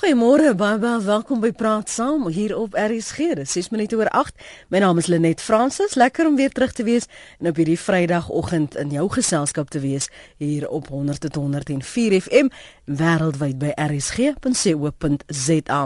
Goeiemôre, baie baie welkom by Praat Saam hier op RSG. Dis 6 minute oor 8. My naam is Lenet Fransis. Lekker om weer terug te wees en op hierdie Vrydagoggend in jou geselskap te wees hier op 100.104 FM wêreldwyd by rsg.co.za.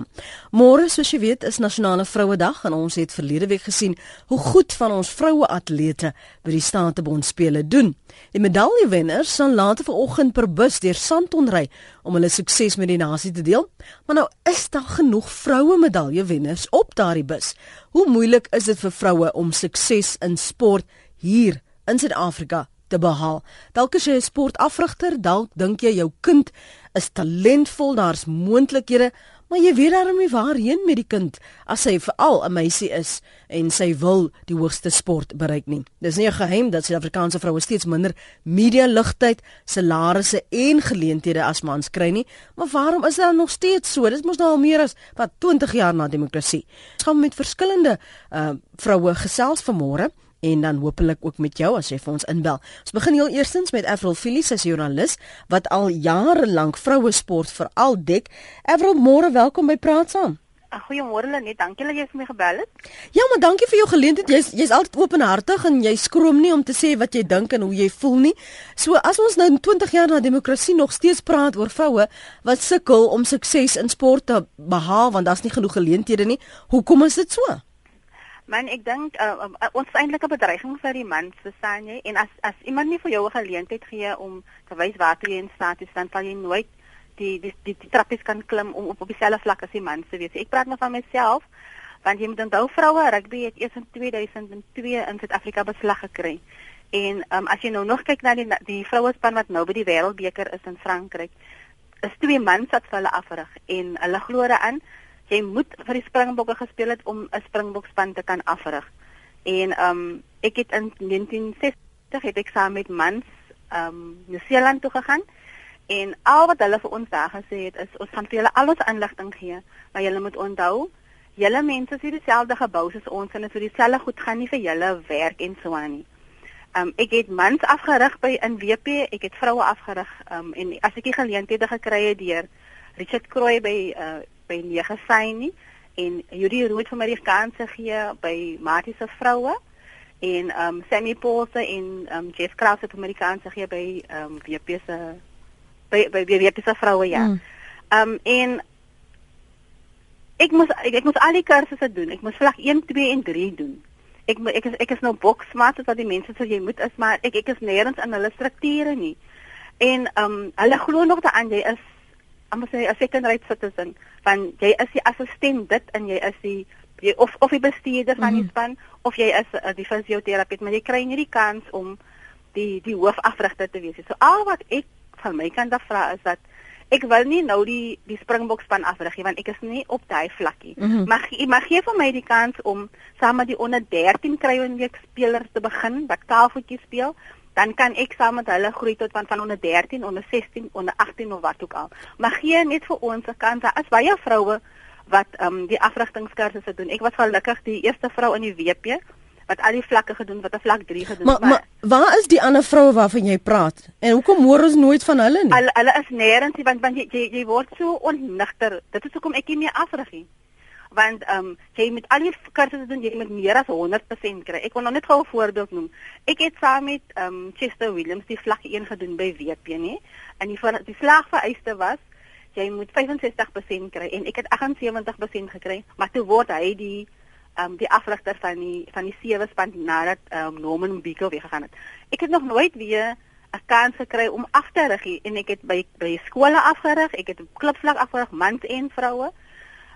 Môre, soos jy weet, is Nasionale Vrouedag en ons het verlede week gesien hoe goed van ons vroue atlete by die Statebond spele doen. Die medaljewenners sal later vanoggend per bus deur Sandton ry om hulle sukses met die nasie te deel. Maar nou is daar genoeg vroue medaljewenners op daardie bus. Hoe moeilik is dit vir vroue om sukses in sport hier in Suid-Afrika te behaal? Dalk as jy 'n sportafrigter, dalk dink jy jou kind is talentvol, daar's moontlikhede, Maar jy weet daarom nie waarheen met die kind as sy veral 'n meisie is en sy wil die hoogste sport bereik nie. Dis nie 'n geheim dat Suid-Afrikaanse vroue steeds minder media ligtheid, salarisse en geleenthede as mans kry nie. Maar waarom is dit nog steeds so? Dit mos nou al meer as wat 20 jaar na demokrasie. Ons gaan met verskillende uh vroue gesels vanmôre en dan hopelik ook met jou as jy vir ons inbel. Ons begin heel eerstens met Avril Phillips, sy joernalis wat al jare lank vroue sport veral dek. Avril, môre welkom by Praat Saam. Goeiemôre Lenet, dankie dat jy vir my gebel het. Ja, maar dankie vir jou geleentheid. Jy's jy's altyd openhartig en jy skroom nie om te sê wat jy dink en hoe jy voel nie. So as ons nou 20 jaar na demokrasie nog steeds praat oor vroue wat sukkel om sukses in sport te behaal want daar's nie genoeg geleenthede nie, hoekom is dit so? Man, ek dink uh, uh, ons is eintlik 'n bedreiging vir die mans, verstaan jy? En as as iemand nie vir jou 'n geleentheid gee om te wys waar jy in staat is, dan sal jy nooit die die die, die trappies kan klim om op op dieselfde vlak as die mans te wees. Ek praat nou van myself, want jy moet onthou vroue rugby het eers in 2002 in Suid-Afrika beslag gekry. En um, as jy nou nog kyk na die die vrouespan wat nou by die wêreldbeker is in Frankryk, is twee mans wat hulle afrig en hulle glo daaraan jy moet vir die Springbokke gespeel het om 'n Springbokspan te kan afrig. En ehm um, ek het in 1960 het ek saam met mans ehm um, New Zealand toe gegaan en al wat hulle vir ons daar gesê het is ons gaan vir julle al ons inligting gee, maar julle moet onthou julle mense is hier dieselfde gebou soos ons en vir dieselfde goed gaan nie vir julle werk en so aan nie. Um, ek het mans afgerig by in WP, ek het vroue afgerig um, en as ek die geleenthede gekry het deur Richard Krooi by uh, by nege sy nie en Judy Rood vir my die kans gee by Matie se vroue en um Sammy Paulse en um Jeff Kraus het kans gee by um WP se by by WP se vroue ja. Mm. Um en ek moes ek, ek moes al die kursusse doen. Ek moes vlak 1, 2 en 3 doen. Ek ek is ek is nou boksmaat wat die mense sê jy moet is maar ek ek is nêrens in hulle strukture nie. En um hulle glo nog dat jy is amper sê 'n second rate citizen van jy is die assistent dit en jy is die jy, of of die bestuurder van die mhm. span of jy is uh, die fisioterapeut maar jy kry nie die kans om die die hoofafrigter te wees. So al wat ek van my kant af vra is dat ek wil nie nou die die Springbok span afrig nie want ek is nie op daai vlakkie. Mm -hmm. Mag mag gee vir my die kans om saam met die onder 13 kruiwenweek spelers te begin wat tafeltjie speel dan kan ek saam met hulle groei tot van van onder 13, onder 16, onder 18 of wat ook al. Maar gee net vir ons 'n kans. As baie vroue wat ehm um, die afrigtingskursusse doen. Ek was gelukkig die eerste vrou in die WP wat al die vlakke gedoen wat 'n vlak 3 gedoen het. Maar, maar waar is die ander vroue waarvan jy praat? En hoekom hoor ons nooit van hulle nie? Hulle hulle is nêrens, want want jy, jy jy word so onnigter. Dit is hoekom ek nie meer afrig nie want ehm um, jy met al die kursusse doen jy met meer as 100% kry. Ek wil nou net gou 'n voorbeeld noem. Ek het saam met ehm um, Chester Williams die vlak 1 gedoen by WP nê. En die die slagvereiste was jy moet 65% kry en ek het 78% gekry, maar toe word hy die ehm um, die afrigter van die van die sewe span nadat ehm um, Norman Biko weer gegaan het. Ek het nog nooit weer 'n kans gekry om af te rig en ek het by by skole afgerig, ek het op klipvlak afgerig mans en vroue.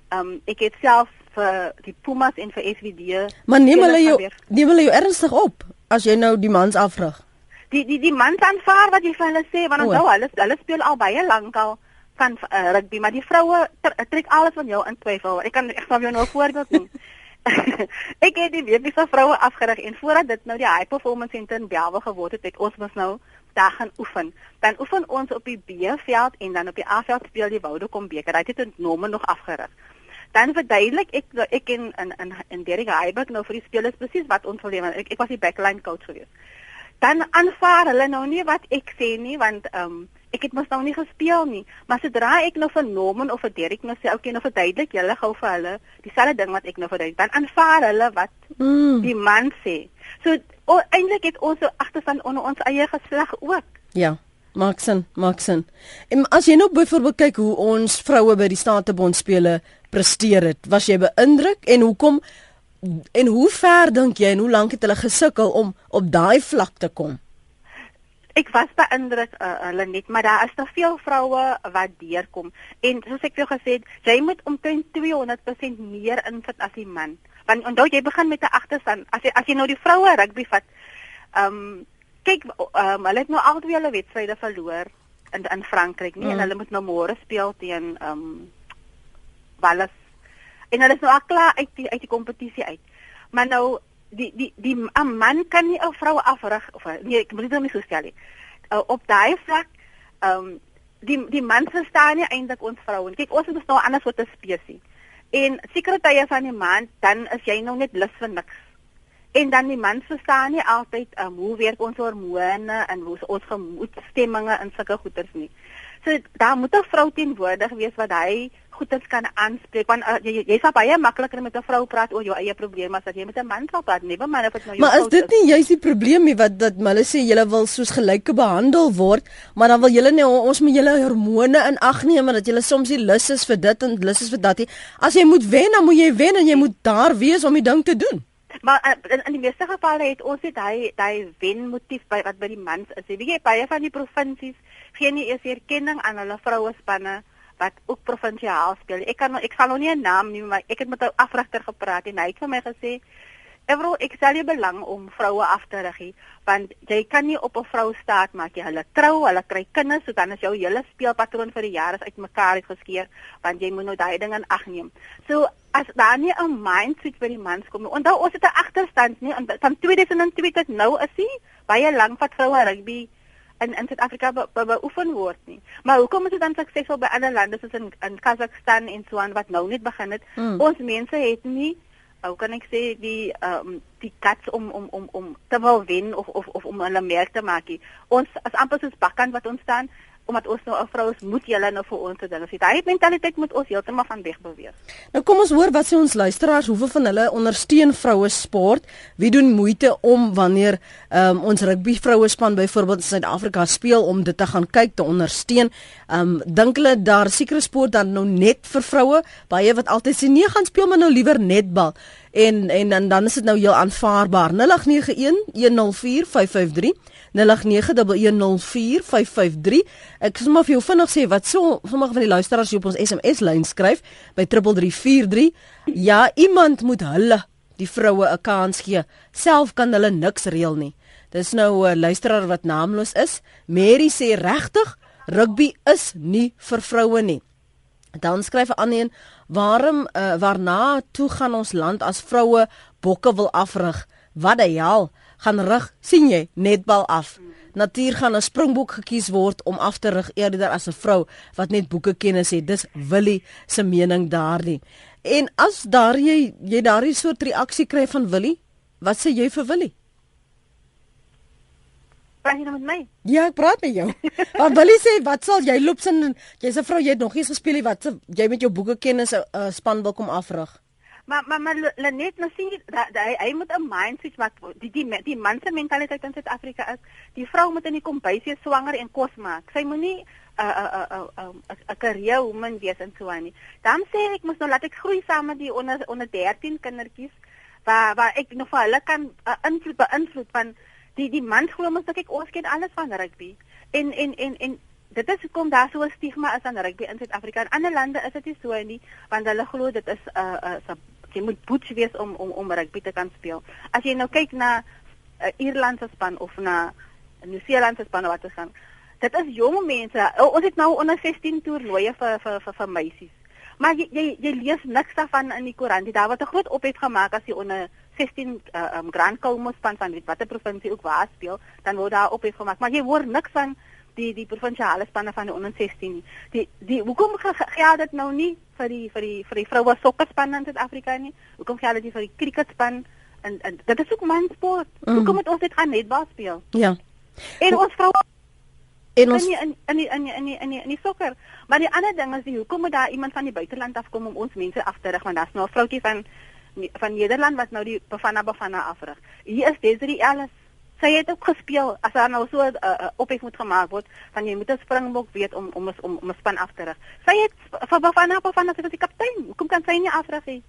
Ehm um, ek het self vir die Pumas en vir SVD. Maar neem hulle jou neem hulle jou ernstig op as jy nou die mans afrig. Die die die mans aanvaar wat jy vir hulle sê want onthou hulle hulle speel al baie lank al van uh, rugby maar die vroue trek alles van jou in twyfel. Ek kan ek sal jou nou 'n voorbeeld noem. ek het die weepiese vroue afgerig en voordat dit nou die high performance center in Belwe geword het, het ons mos nou daar gaan oefen. Dan oefen ons op die B-veld en dan op die A-veld speel die Woudekom beker. Hy het dit nome nog afgerig dan verduidelik ek ek in in in, in Derek Heiberg nou vir die spelers presies wat ons wil hê ek, ek was die backline coach geweest dan aanvaar hulle nou nie wat ek sê nie want ehm um, ek het mos nou nie gespeel nie. Maar sodra ek nou vir Norman of vir Derek nou sê, okay, nou verduidelik julle gou vir hulle dieselfde ding wat ek nou verduidelik, dan aanvaar hulle wat mm. die man sê. So eintlik het ons so agterstand onder ons eie geslag ook. Ja. Maxen, Maxen. En as jy nou byvoorbeeld kyk hoe ons vroue by die Statebond spele presteer het, was jy beïndruk? En hoekom en hoe ver dink jy en hoe lank het hulle gesukkel om op daai vlak te kom? ek was beïndruk uh, hulle net maar daar is te veel vroue wat deurkom. En soos ek jou gesê het jy moet omtrent 200% meer insit as die man. Want onthou jy begin met 'n agterstand as jy as jy nou die vroue rugby vat ehm um, kyk um, hulle het nou al twee hulle wedstryde verloor in in Frankryk nie? Mm. en hulle moet nou môre speel teen ehm um, Wallis en hulle is nou al klaar uit die uit die kompetisie uit maar nou die die die 'n man kan nie 'n vrou afrig of nee, ek moet dit nou nie so stel nie. Uh, op daai vlak ehm um, die die man verstaan nie eintlik ons vroue. Kyk, ons is nou anders soort 'n spesies. En sekere tye van die maand dan is jy nou net lus vir niks. En dan die man verstaan nie altyd um, hoe werk ons hormone en hoe ons gemoedstemminge in sulke goeters nie. So daar moet 'n vrou teenwoordig wees wat hy goeders kan aanspreek want uh, jy jy sal baie makliker met 'n vrou praat oor jou eie probleme as wat jy met 'n man sal praat. Nee, maar of dit nou jou Maar is dit nie juist die probleem nie wat dat hulle sê julle wil soos gelyke behandel word, maar dan wil julle nie ons moet julle hormone in ag neem en dat julle soms nie lus is vir dit en lus is vir dat nie. As jy moet wen, dan moet jy wen en jy moet daar wees om die ding te doen. Maar uh, in, in die meeste gevalle het ons dit hy hy wen motief by wat by die mans is. Jy weet baie van die provinsies gee nie eers erkenning aan hulle vroue spanne wat ook provinsiaal speel. Ek kan ek sal nou nie 'n naam noem maar ek het met 'n afrigter gepraat en hy het vir my gesê Evro, ek sal nie belang om vroue af te rig want jy kan nie op 'n vrou staat maak jy hulle trou, hulle kry kinders, so dan is jou hele speelpatroon vir die jare uitmekaar uitgeskeer want jy moet nou daai ding in ag neem. So as daar nie 'n mindset vir die mans kom nie. Onthou ons het 'n agterstand nie van 2002 tot nou is dit baie lank wat vroue rugby in in Suid-Afrika beoefen word nie. Maar hoekom is dit dan suksesvol by ander lande soos in in Kazakhstan en so aan wat nou net begin het? Mm. Ons mense het nie hoe kan ek sê die ehm um, die kats om om om om te wil wen of of of om hulle merk te maak. Ons as amper soos bakkant wat ons staan, omdat ons nou 'n vrou is, moet julle nou vir ons dinge sê. Daai mentaliteit moet ons heeltemal van weg beweeg. Nou kom ons hoor wat sê ons luisteraars, hoeveel van hulle ondersteun vroue sport? Wie doen moeite om wanneer um, ons rugby vroue span byvoorbeeld in Suid-Afrika speel om dit te gaan kyk te ondersteun? Um, dink hulle daar sekere sport dan nou net vir vroue? Baie wat altyd sê nee, gaan speel maar nou liewer netbal en en dan dan is dit nou heel aanvaarbaar. 0891 104 553 0891104553 ek sê maar vir jou vinnig sê wat so sommige van die luisteraars op ons SMS lyn skryf by 3343 ja iemand moet hulle die vroue 'n kans gee. Self kan hulle niks reël nie. Dis nou 'n luisteraar wat naamloos is. Mary sê regtig rugby is nie vir vroue nie Dan skryf 'n ander een: "Waarom uh, waarna toe gaan ons land as vroue bokke wil afrig? Wat die hel? Gaan rig, sien jy, netbal af. Natuur gaan 'n springbok gekies word om af te rig eerder as 'n vrou wat net boeke kennis het. Dis Willie se mening daardie. En as daar jy jy daardie soort reaksie kry van Willie, wat sê jy vir Willie? Praat jy nou met my? Ja, ek praat met jou. Maar wil jy sê wat sal jy loop sin jy's 'n vrou jy het nog nie gespeel nie wat jy met jou boeke kennis 'n uh, span wil kom afrig? Maar maar maar Lenet nou sien dat hy hy moet 'n mindset maak die die die man se mentaliteit in Suid-Afrika is die vrou moet in die kombuis wees swanger en kos maak. Sy moenie 'n 'n 'n 'n career woman wees en so aan nie. Dan sê ek moet nou laat ek groei saam met die onder onder 13 kindertjies waar waar ek nog vir hulle kan uh, invloed beïnvloed van die die man glo mos dat ek ons ken alles van rugby. En en en en dit is hoekom daar so 'n stigma is aan rugby in Suid-Afrika. In ander lande is dit nie so nie, want hulle glo dit is 'n uh, 'n uh, jy moet boets wees om om om rugby te kan speel. As jy nou kyk na uh, Ierlandse span of na 'n Nieu-Seelandse span wat te gaan. Dit is jong mense. Ons het nou onder 16 toernooie vir vir vir, vir meisies. Maar jy, jy jy lees niks daarvan in die koerant. Daar word 'n groot ophef gemaak as jy onder 16 uh, um, Grand Como span van weet watter provinsie ook waar speel, dan word daar ophef gemaak. Maar jy hoor niks van die die provinsiale spanne van die onder 16 nie. Die die hoekom geld dit nou nie vir die vir die vir die vroue sokkerspan in Suid-Afrika nie? Hoekom geld dit vir die cricketspan en, en dit is ook mansport. Mm. Hoekom moet ons dit gaan netbal speel? Ja. En ons vroue En ons in in in in in in in die sokker. Maar die ander ding is die hoekom moet daar iemand van die buiteland afkom om ons mense af te rig want daar's nou 'n vroutjie van van Nederland wat nou die Bafana Bafana afrig. Hier is Desiree Ellis. Sy het ook gespeel as daar nou so 'n uh, uh, ophef moet gemaak word van jy moet 'n springbok weet om om om om 'n span af te rig. Sy het vir Bafana Bafana sy was die kaptein. Hoekom kan sy nie afrig nie?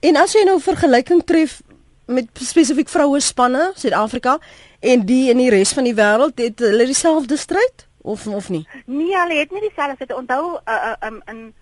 En as jy nou vergelyking tref met spesifiek vroue spanne Suid-Afrika en die in die res van die wêreld het hulle dieselfde stryd of of nie? Nee, hulle het nie dieselfde. Onthou uh, uh, um, in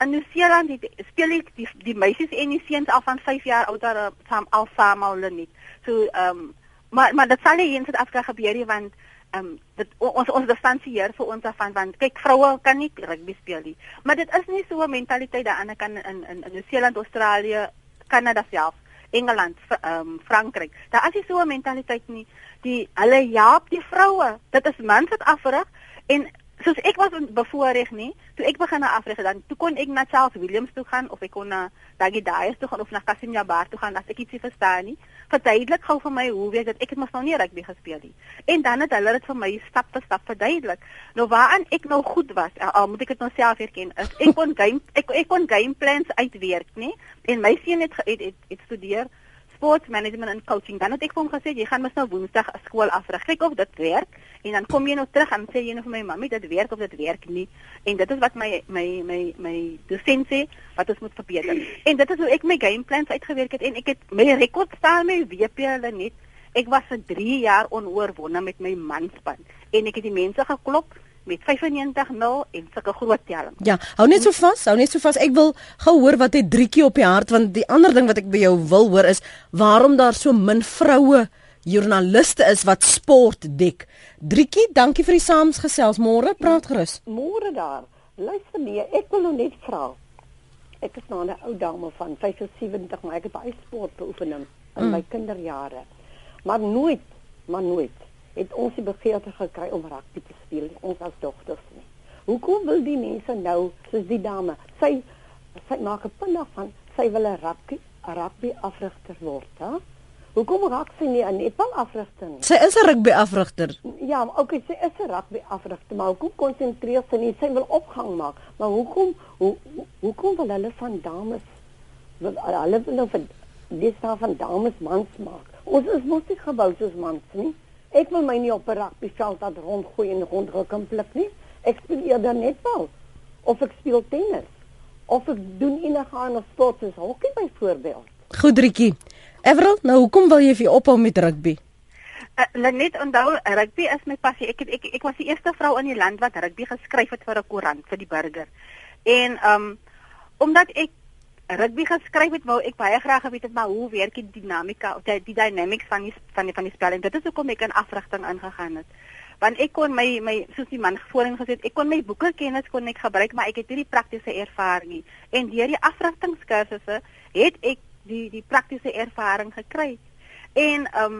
in Nieu-Seeland speel ek die die meisies en die seuns al van 5 jaar oud daar saam al saam al nie. So ehm um, maar maar dit sal nie in Suid-Afrika gebeur nie want ehm um, dit ons ons distansieer vir ons af van want kyk vroue kan nie rugby speel nie. Maar dit is nie so 'n mentaliteit daar aan kan in in in Nieu-Seeland, Australië, Kanada self. Engeland, ehm um, Frankryk. Daar is nie so 'n mentaliteit nie. Die hulle jaap die vroue. Dit is mans wat afrig en soos ek was bevoorreg nie, toe ek begin na Afrika dan toe kon ek na Charles Williams toe gaan of ek kon na Dagi Dias toe gaan of na Kasim Jabbar toe gaan as ek ietsie verstaan nie. Verduidelik gou vir my hoe weet dat ek het mos nou nie rugby gespeel nie. En dan het hulle dit vir my stap vir stap verduidelik. Nou waaraan ek nou goed was, al moet ek dit nou self erken, is ek kon game ek ek kon game plans uitwerk, nê? En my seun het het, het, het studeer sports management en coaching. Dan het ek vir hom gesê jy gaan mos nou Woensdag skool afrig. Kyk of dit werk en dan kom jy nou terug en sê jy nou vir my mammy dit werk of dit werk nie. En dit is wat my my my my dosent sê wat ons moet verbeter. En dit is hoe ek my game plans uitgewerk het en ek het my rekord staan my WP hulle net. Ek was vir 3 jaar onoorwonde met my manspan en ek het die mense geklop met 95-0 en sulke groot telling. Ja, hou net so vas, hou net so vas. Ek wil gou hoor wat het Drietjie op die hart want die ander ding wat ek by jou wil hoor is waarom daar so min vroue joernaliste is wat sport dek. Drietjie, dankie vir die saamgesels. Môre praat gerus. Môre daar. Luister nee, ek wil nou net vra. Ek is nou 'n ou dame van 75, maar ek het baie sport beoefen in mm. my kinderjare. Maar nooit, maar nooit het ons die begeerte gekry om rugby te speel, ons as dogters nie. Hoekom wil die mense nou soos die dame, sy sy maak 'n punt daarvan, sy wil 'n rugby rugby afrigter word, hè? Hoekom raak sy nie 'n netbal afrigter nie? Sy is 'n rugby afrigter. Ja, okay, sy is 'n rugby afrigter, maar hoekom konsentreer sy nie sy wil opgang maak? Maar hoekom hoe hoekom wil hulle van dames wil hulle wil nou van dis van dames mans maak? Ons is mos nie gebou soos mans nie. Ek wil my nie op 'n rugbyveld laat rondgooi en rondruk en pluk nie. Ek speel eerder netbal of ek speel tennis of ek doen enige ander sport soos hokkie byvoorbeeld. Goed, Rietjie. Everal, nou hoekom wil jy vir ophou met rugby? Uh, net onthou, rugby is my passie. Ek het ek ek was die eerste vrou in die land wat rugby geskryf het vir 'n koerant vir die burger. En um omdat ek rugby geskryf het, wou ek baie graag geweet het maar hoe werk die dinamika of die, die dynamics van die van die van die spel en dit is hoekom ek in afrigting ingegaan het. Want ek kon my my soos die man voorheen gesê het, ek kon my boeke kennis kon ek gebruik, maar ek het nie die praktiese ervaring nie. En deur die afrigtingskursusse het ek die die praktiese ervaring gekry. En um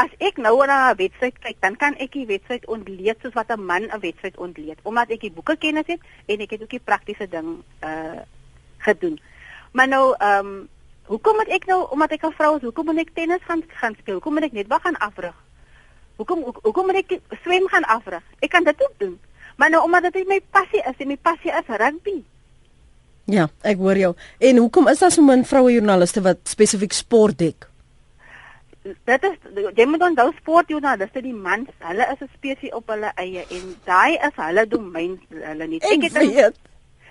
as ek nou na 'n wedstryd kyk, dan kan ek die wedstryd ontleed soos wat 'n man 'n wedstryd ontleed, omdat ek die boeke kennis het en ek het ook die praktiese ding uh gedoen. Maar nou ehm um, hoekom moet ek nou omdat ek 'n vrou is, hoekom moet ek tennis gaan gaan speel? Hoekom moet ek net wag gaan afrig? Hoekom ho hoekom moet ek swem gaan afrig? Ek kan dit ook doen. Maar nou omdat dit my passie is, en my passie is rugby. Ja, ek hoor jou. En hoekom is daar so min vroue joernaliste wat spesifiek sport dek? Dit is jy moet onthou sportjoernaliste die mans, hulle is 'n spesies op hulle eie en daai is hulle domein hulle nie. Ek, ek het weet.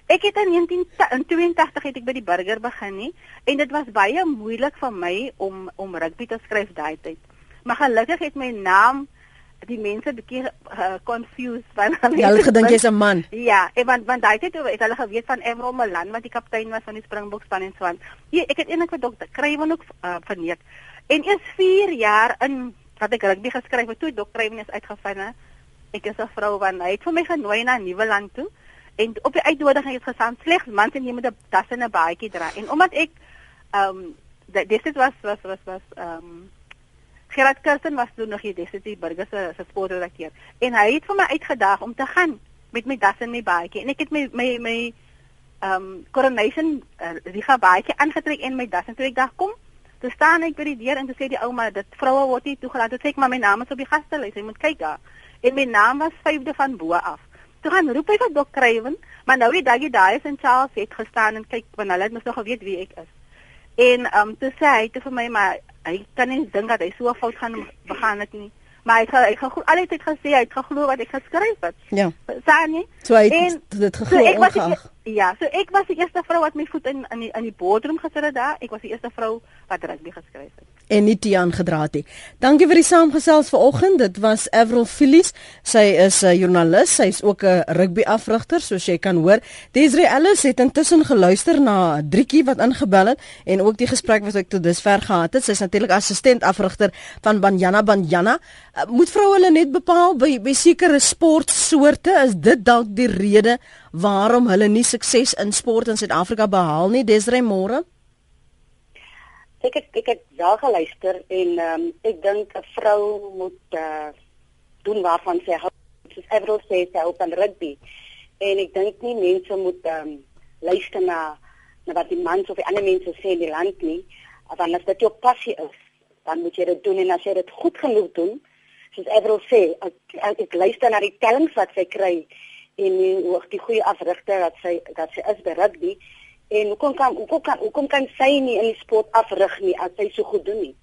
Ek het in 1982 het ek by die burger begin nie en dit was baie moeilik vir my om om rugby te skryf daai tyd. Maar gelukkig het my naam die mense bietjie uh, confused van hulle. Ja, hulle gedink jy's 'n man. Ja, en want want daai tyd het hulle geweet van Emro Milan wat die kaptein was van die Springbok span en so aan. Hier, ek het eendag vir dokter Kruiven ook uh, verneek. En eers 4 jaar in wat ek rugby geskryf het, toe dokter Kruiven is uitgevind. Ek is 'n vrou want hy het vir my genooi na Nieuweland toe en op die uitnodiging het gestaan slegs mans en jy moet 'n das en 'n baadjie dra en omdat ek ehm um, dis dit was was was was ehm um, Gerard Kirsten was toe nog hier dis die burger se se sportredakteur en hy het vir my uitgedaag om te gaan met my das en my baadjie en ek het my my my ehm um, coronation uh, die baadjie aangetrek en my das en toe ek dacht kom Toe staan ek by die deur en toe sê die ouma dat vroue word nie toegelaat. Toe sê ek maar my naam is op die gastelys. Jy moet kyk daar. En my naam was 5de van bo af. Toe gaan roep hy vir Dok Kruiven, maar nou die Daggy Dias en Charles het gestaan en kyk want hulle het mos nog geweet wie ek is. En ehm um, toe sê hy te vir my maar hy kan nie dink dat hy so fout gaan begaan het nie. Maar hy hy het al die tyd gesê hy het geglo wat ek geskryf het. Ja. Sien jy? So hy het dit geglo so ongeag. Ja, so ek was die eerste vrou wat my voet in in die in die boardroom gesit het daar. Ek was die eerste vrou wat rugby geskryf het en nie Tian gedra het nie. Dankie vir die saamgesels vanoggend. Dit was Avril Phillips. Sy is 'n joernalis. Sy's ook 'n rugby afrigter, soos jy kan hoor. Desiree Ellis het intussen geluister na Drietjie wat ingebel het en ook die gesprek wat ek tot dusver gehad het. Sy's natuurlik assistent afrigter van Banyana Banyana. Uh, moet vroue hulle net bepaal by by sekere sportsoorte? Is dit dalk die rede waarom hulle nie sukses in sport in Suid-Afrika behaal nie? Desiree môre? ek het ek het wel geluister en ehm um, ek dink 'n vrou moet uh, doen waarvan sy hou soos Everal sê sy hou van rugby en ek dink nie mense moet ehm um, luister na na wat die mans of die ander mense sê in die land nie want as dit jou passie is dan moet jy dit doen en as jy dit goed genoeg doen soos Everal sê ek, ek, ek luister na die tellings wat sy kry en hoe die goeie afrigter wat sy dat sy is by rugby En hoekom kan hoekom kan hoekom kan sy nie in die sport afrig nie as sy so goed doen nie?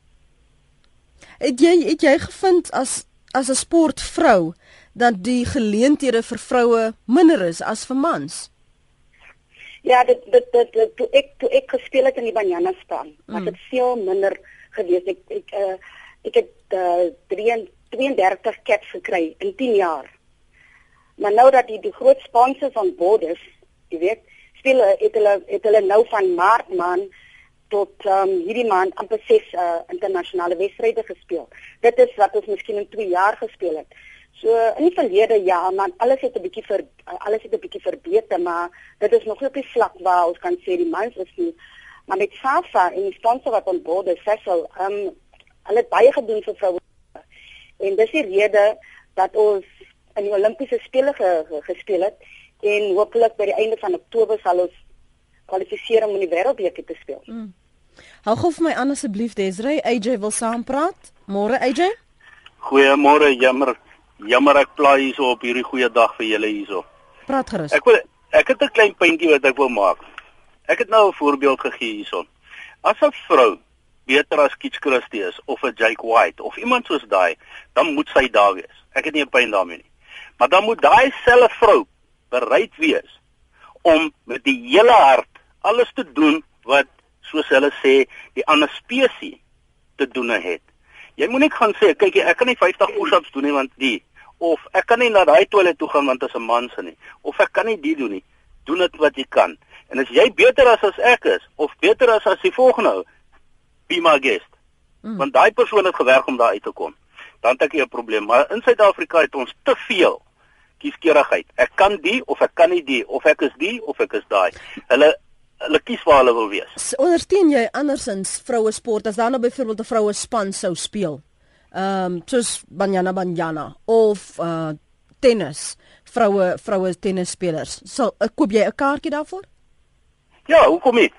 Het jy het jy gevind as as 'n sportvrou dat die geleenthede vir vroue minder is as vir mans? Ja, dit dit dit, dit toe ek toe ek gespeel het in die Banyana span, was dit mm. veel minder gewees. Ek ek uh, ek het uh, 32 caps gekry in 10 jaar. Maar nou dat die die groot sponsors van Borders, jy weet, speel het hulle het hulle nou van maart maand tot um, hierdie maand amper ses uh, internasionale wedstryde gespeel. Dit is wat ons miskien in 2 jaar gespeel het. So in die verlede ja, man, alles het 'n bietjie vir alles het 'n bietjie verbeter, maar dit is nog nie op die vlak waar ons kan sê die mans is nie. Maar met SAFA en die sponsor wat aan boord is, Cecil, um, hulle het baie gedoen vir vroue. En dis die rede dat ons in die Olimpiese spele ge, ge, gespeel het en hopelik by die einde van Oktober sal ons kwalifiseer om in die wêreldbeker te speel. Mm. Hou gou vir my aan asseblief Desrey, AJ wil saampraat. Môre AJ? Goeiemôre, jammer. Jammer ek pla hierso op hierdie goeie dag vir julle hierso. Praat gerus. Ek wil ek het 'n klein puntjie wat ek wil maak. Ek het nou 'n voorbeeld gegee hierso. As 'n vrou beter as Kitch Christie is of 'n Jake White of iemand soos daai, dan moet sy daar wees. Ek het nie 'n pyn daarmee nie. Maar dan moet daai selfe vrou bereid wees om met die hele hart alles te doen wat soos hulle sê die ander spesies te doen het. Jy moenie gaan sê kyk ek kan nie 50 push-ups doen nie want die of ek kan nie na daai toilet toe gaan want dit is 'n man se nie of ek kan nie dit doen nie. Doen dit wat jy kan. En as jy beter as as ek is of beter as as die volgende be my guest. Mm. Want daai persoon het gewerk om daar uit te kom. Dan het ek 'n probleem, maar in Suid-Afrika het ons te veel kieskeurigheid. Ek kan die of ek kan nie die of ek is die of ek is daai. Hulle hulle kies waar hulle wil wees. Ondersteun jy andersins vroue sport as dan nou byvoorbeeld 'n vroue span sou speel? Ehm um, soos Banyana Banyana of uh tennis, vroue vroue tennisspelers. Sal so, uh, koop jy 'n kaartjie daarvoor? Ja, hoekom nie?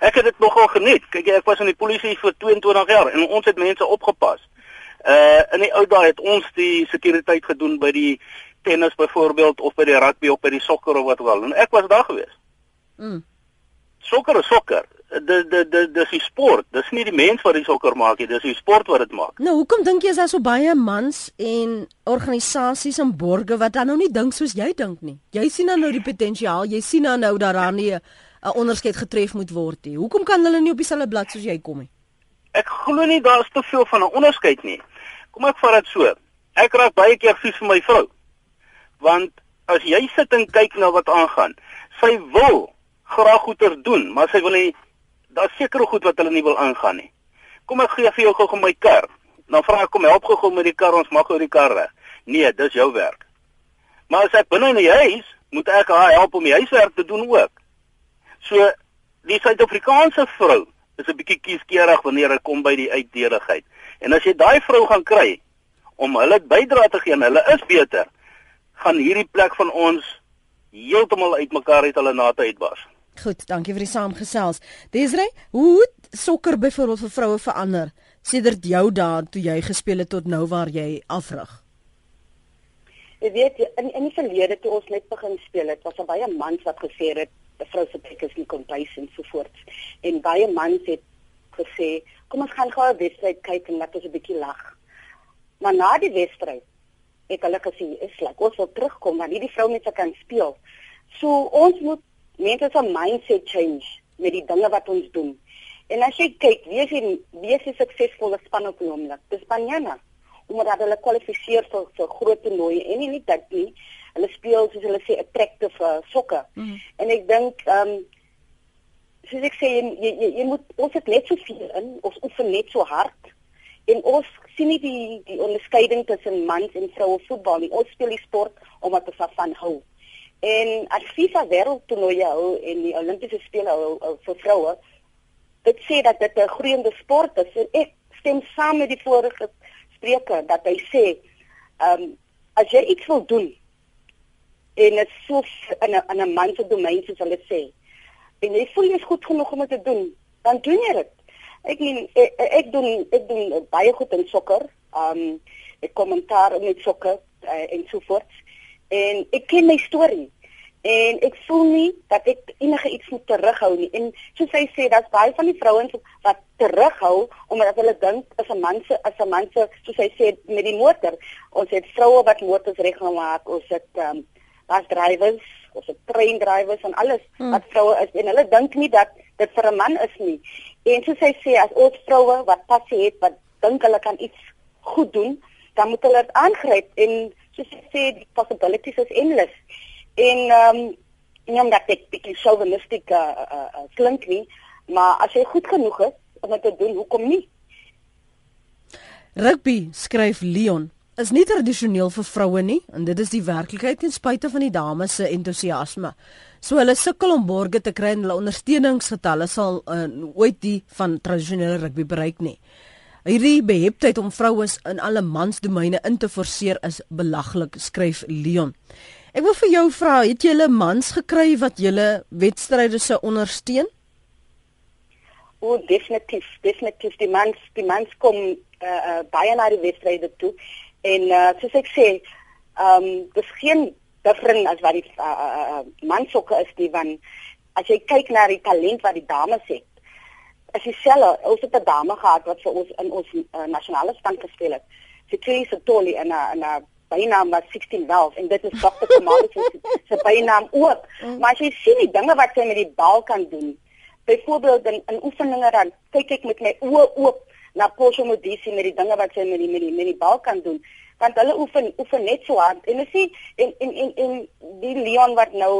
Ek het dit nogal geniet. Kyk ek was in die polisie vir 22 jaar en ons het mense opgepas. Uh in die ou dae het ons die sekuriteit gedoen by die tennis byvoorbeeld of by die rugby of by die sokker of wat ook al. En ek was daar gewees. Mm. Sokker is sokker. Dis dis dis dis die sport. Dis nie die mens wat die sokker maak nie, dis die sport wat dit maak. Nou, hoekom dink jy is daar so baie mans en organisasies en borgers wat dan nou nie dink soos jy dink nie? Jy sien dan nou die potensiaal, jy sien dan nou dat daar nie 'n onderskeid getref moet word nie. Hoekom kan hulle nie op dieselfde blad soos jy kom nie? Ek glo nie daar is te veel van 'n onderskeid nie. Kom ek vat dit so. Ek raak baie keer vies vir my vrou want as jy sit en kyk na wat aangaan, sy wil graag goeie doen, maar sy wil nie daar seker goed wat hulle nie wil aangaan nie. Kom ek gee vir jou gou my kar. Dan vra ek kom help gou met die kar, ons mag gou die kar reg. Nee, dis jou werk. Maar as ek binne in die huis, moet ek haar help om die huiswerk te doen ook. So die Suid-Afrikaanse vrou is 'n bietjie kieskeurig wanneer dit kom by die uitdeligheid. En as jy daai vrou gaan kry om hulle bydra te gee en hulle is beter, gaan hierdie plek van ons heeltemal uitmekaar uit hulle nate uitbars. Goed, dankie vir die saamgesels. Desrey, hoe sokker byvoorbeeld vir vroue verander sedert jou dae toe jy gespeel het tot nou waar jy afrig? Jy weet in in die verlede toe ons net begin speel het, was daar baie mans wat gesê het 'n vrou se plek is nie komplys en so voort. En baie mans het gesê, kom ons gaan gou 'n wedstryd kyk en laat ons 'n bietjie lag. Maar na die wedstryd het hulle gesê is like ons wil terugkom maar hierdie vrou net kan speel. So ons moet mense se mindset change met die dinge wat ons doen. En as jy kyk, wie is die wie is die suksesvolle span op die oomblik? Dis Banyana. Omdat hulle kwalifiseer vir vir groot toernooie en nie dit nie. Hulle speel soos hulle sê attractive uh, sokker. Mm. En ek dink ehm um, soos ek sê jy jy, jy moet ons het net so veel in, ons oefen net so hard en ons sien nie die die onderskeiding tussen mans en vroue voetbal nie. Ons speel die sport omdat ons daarvan hou. En as FIFA wêreldtoernooie hou en die Olimpiese spele hou, hou vir vroue, dit sê dat dit 'n groeiende sport is. En ek stem saam met die vorige spreker dat hy sê, ehm um, as jy iets wil doen en dit so in 'n in 'n man se domein soos hulle sê, en jy voel jy is goed genoeg om dit te doen, dan doen jy dit. Ek meen ek, ek doen ek doen baie goed in sokker. Um ek kommentaar met sokker uh, en so voort. En ek ken my storie. En ek voel nie dat ek enige iets moet terughou nie. En soos hy sê, daar's baie van die vrouens wat terughou omdat hulle dink as 'n man se as 'n man se soos hy sê met die motor. Ons het vroue wat motors reggemaak. Ons het um bus drivers, ons het train drivers en alles hmm. wat vroue is en hulle dink nie dat dit vir 'n man is nie. En soos hy sê as ons vroue wat passie het, wat dink hulle kan iets goed doen, dan moet hulle dit aangryp en soos hy sê die possibilities is endless. En ehm um, nie omdat ek bietjie chauvinistiek uh, uh, uh, klink nie, maar as jy goed genoeg is om dit te doen, hoekom nie? Rugby skryf Leon is nie tradisioneel vir vroue nie en dit is die werklikheid ten spyte van die dames se entoesiasme. So hulle sukkel om borge te kry en hulle ondersteuningsgetalle sal uh, ooit die van tradisionele rugby bereik nie. Hierdie beheptheid om vrouens in alle mansdomeine in te forceer is belaglik, skryf Leon. Ek wil vir jou vra, het jy 'n mans gekry wat julle wedstryde se ondersteun? O, definitief, definitief die mans, die mans kom uh, uh, baie na die wedstryde toe En uh, soos ek sê, ehm um, dis geen different as wat die uh, uh, mansokke is die van as jy kyk na die talent wat die dames het. As jy self ons het 'n dame gehad wat vir ons in ons uh, nasionale span gespeel het. Fikri Sotoli en 'n 'n bynaam was 16 Wells en dit is Dr. Kamal se bynaam ook. Mm. Maar as jy sien die dinge wat sy met die bal kan doen. Byvoorbeeld in, in oefeninge dan kyk ek met my oë oop na Posho Modisi met die dinge wat sy met die met die met die bal kan doen want hulle oefen oefen net so hard. En as jy en en en en die Leon wat nou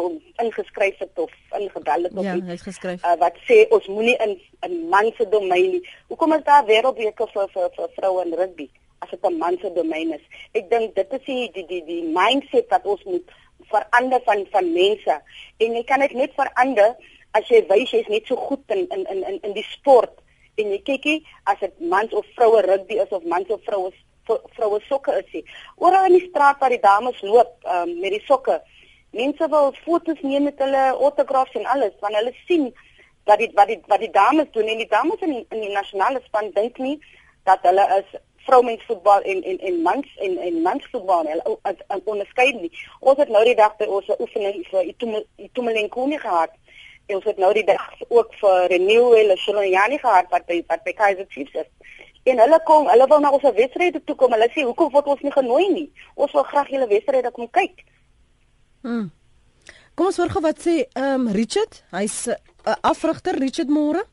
ingeskryf het of ingebel het of ja, hy het geskryf. uh, wat sê ons moenie in in man se domein nie. Hoekom is daar wêreldbeker vir vir vir vroue in rugby as dit 'n man se domein is? Ek dink dit is die die die die mindset wat ons moet verander van van mense. En jy kan dit net verander as jy wys jy's net so goed in in in in die sport. En jy kykie as dit mans of vroue rugby is of mans of vroue vroue sokke is nie. Oral in die straat waar die dames loop um, met die sokke. Mense wil foto's neem met hulle autographs en alles want hulle sien dat dit wat die wat die dames doen en die dames in in die nasionale span dink nie dat hulle is vrouensvoetbal en en en mans en en mansvoetbal hulle as onderskei nie. Ons het nou die dag by ons oefening vir Itumelengkuni gehad En ons het nou die dag ook vir Renew hulle Sholonyani gehad wat by wat by Kaizer Chiefs is. En hulle kom, hulle wil na ons wedstryde toe kom. Hulle sê, "Hoekom word ons nie genooi nie? Ons wil graag julle wedstryde kom kyk." Hm. Kom ons hoor gou wat sê ehm um, Richard. Hy's 'n uh, afrigter Richard Moore.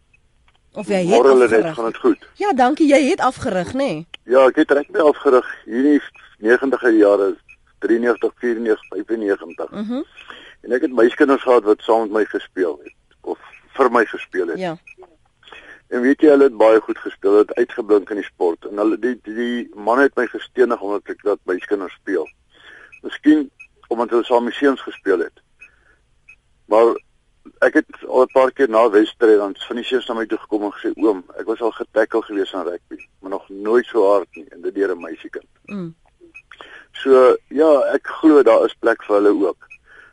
Of jy het Môre net gaan dit goed. Ja, dankie. Jy het afgerig, nê? Nee? Ja, ek het reg by afgerig hierdie 90e jare 93, 94, 95. Mhm. Mm En ek het meiskinders gehad wat saam met my gespeel het of vir my gespeel het. Ja. En weet jy hulle het baie goed gespeel, het uitgeblink in die sport en hulle die die, man het my gestenig omdat ek dat meiskinders speel. Miskien omdat hulle saam museums gespeel het. Maar ek het al 'n paar keer na Westre dan van die seuns na my toe gekom en gesê oom, ek was al getackle gewees aan rugby, maar nog nooit so hard nie en dit deur 'n meisiekind. Mm. So ja, ek glo daar is plek vir hulle ook.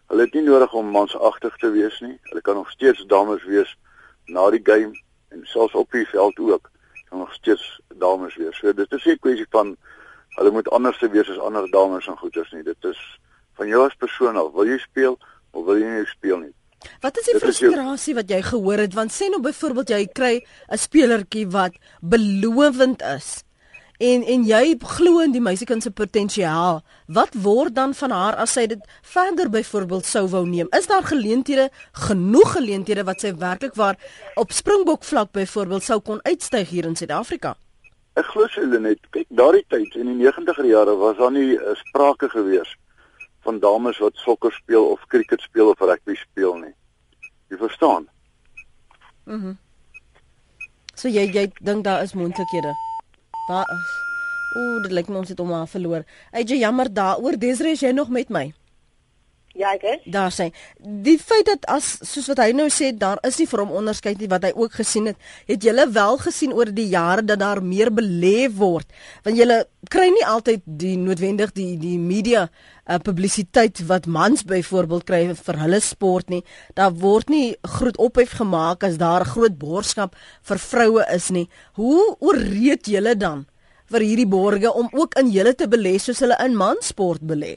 Hulle het nie nodig om mansagtig te wees nie. Hulle kan nog steeds dames wees na die game en selfs op die veld ook gaan nog steeds dames wees. So dit is 'n kwessie van hulle moet anders te wees as ander dames en goeters nie. Dit is van jou as persoon af. Wil jy speel of wil jy nie speel nie? Wat is die frustrasie wat jy gehoor het want sê nou byvoorbeeld jy kry 'n spelertjie wat belovend is en en jy glo in die meisiekind se potensiaal. Wat word dan van haar as sy dit verder byvoorbeeld sou wou neem? Is daar geleenthede, genoeg geleenthede wat sy werklik waar op Springbok vlak byvoorbeeld sou kon uitstyg hier in Suid-Afrika? Ek glo sy net, kyk, daardie tyd in die 90er jare was daar nie uh, sprake gewees van dames wat sokker speel of cricket speel of rugby speel nie. Jy verstaan? Mhm. Mm so jy jy dink daar is moontlikhede. Waar Ooh, dit lyk my ons het hom al verloor. Ey, jammer daaroor. Desre, is jy nog met my? Ja, ek is. Daar sê. Die feit dat as soos wat hy nou sê, daar is nie vir hom onderskeid nie wat hy ook gesien het. Het julle wel gesien oor die jare dat daar meer belê word? Want julle kry nie altyd die noodwendig die die media uh, publisiteit wat mans byvoorbeeld kry vir hulle sport nie. Daar word nie groot ophef gemaak as daar 'n groot borgskap vir vroue is nie. Hoe ooreed julle dan vir hierdie borge om ook in julle te belê soos hulle in mansport belê?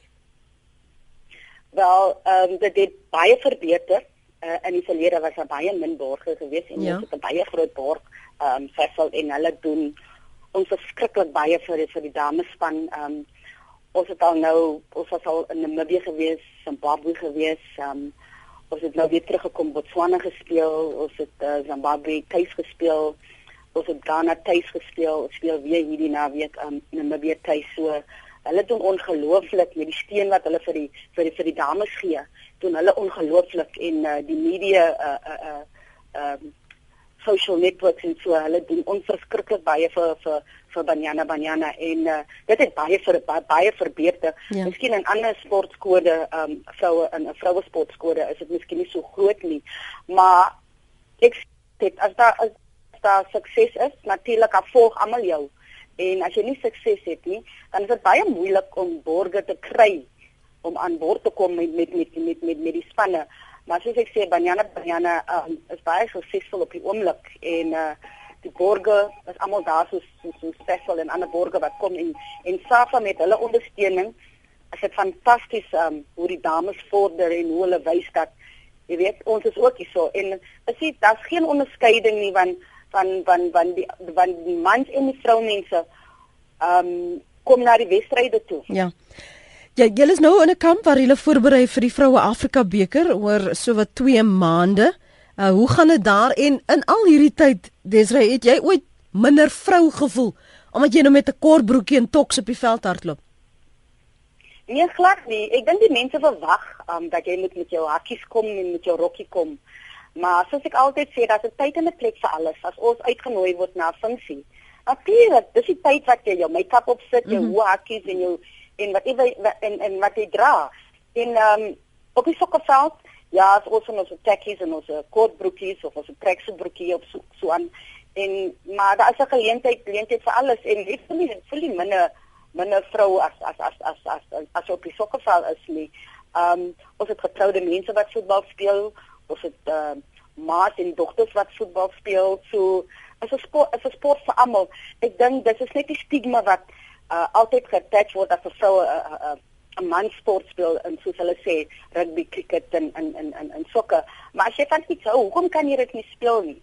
Wel, ehm um, dit het baie verbeter. Uh, in die verlede was daar baie min borgers geweest en ja. ons het 'n baie groot borg ehm um, vessel en hulle doen ons verskriklik baie vir die, vir die damespan. Ehm um, ons het al nou ons was al in Namibië geweest, Zimbabwe geweest, ehm um, ons het nou weer teruggekom Botswana gespeel, ons het uh, Zimbabwe tuis gespeel. Ons het Ghana tuis gespeel, ons speel weer hierdie naweek ehm um, in Namibië tuis so hulle doen ongelooflik met die steun wat hulle vir die vir die vir die dames gee doen hulle ongelooflik en uh, die media uh uh uh um social networks en so hulle doen onverskriklik baie vir vir vir Banyana Banyana en uh, dit het baie vir baie, baie verbeter. Ja. Miskien in ander sportkode um vroue in 'n vroue sportkode is dit miskien nie so groot nie. Maar ek sê as daar as daar sukses is, natuurlik afvolg almal jou. En as jy nie sukses het nie, dan is dit baie moeilik om borge te kry om aan boord te kom met met met met met, met die spanne. Maar soos ek sê, Banyana Banyana um, is baie suksesvol op die oomblik en uh die borge is almal daar so so, so spesiaal en ander borge wat kom en en Safa met hulle ondersteuning is dit fantasties um hoe die dames vorder en hoe hulle wys dat jy weet ons is ook hier so en as jy daar's geen onderskeiding nie want van van van die van die mans en die vroumense ehm um, kom na die wedstryde toe. Ja. Ja, julle is nou in 'n kamp waar julle voorberei vir die vroue Afrika beker oor so wat 2 maande. Uh hoe gaan dit daar en in al hierdie tyd Desrey het jy ooit minder vrou gevoel omdat jy nou met 'n kort broekie en toks op die veld hardloop? Nee, glad nie. Ek dink die mense verwag um, dat jy moet met jou hakkies kom en met jou rokkie kom. Maar soos ek altyd sê, daar's 'n tyd en 'n plek vir alles. As ons uitgenooi word na 'n funksie, natuurlik, dis die tyd wat jy jou make-up opsit, jou mm -hmm. hakkies en jou en wat jy en en wat jy dra. En ehm um, op die sokkerveld, ja, as ons ons tekkies en ons kort broekies of ons tracksuit broekie op so, so aan en maar daar is 'n geleentheid, geleentheid vir alles en ek voel nie voel nie minne minne vrou as as as as as as, as op die sokkerveld is nie. Ehm um, ons het getroude mense wat voetbal speel of dit uh, maat en dogters wat voetbal speel so is 'n sport is 'n sport vir almal. Ek dink dis is net die stigma wat uh, altyd getach word as 'n vroue 'n uh, uh, uh, man sport speel en soos hulle sê rugby cricket en en en en, en sokker. Maar as jy van iets hou hoekom kan jy dit nie speel nie?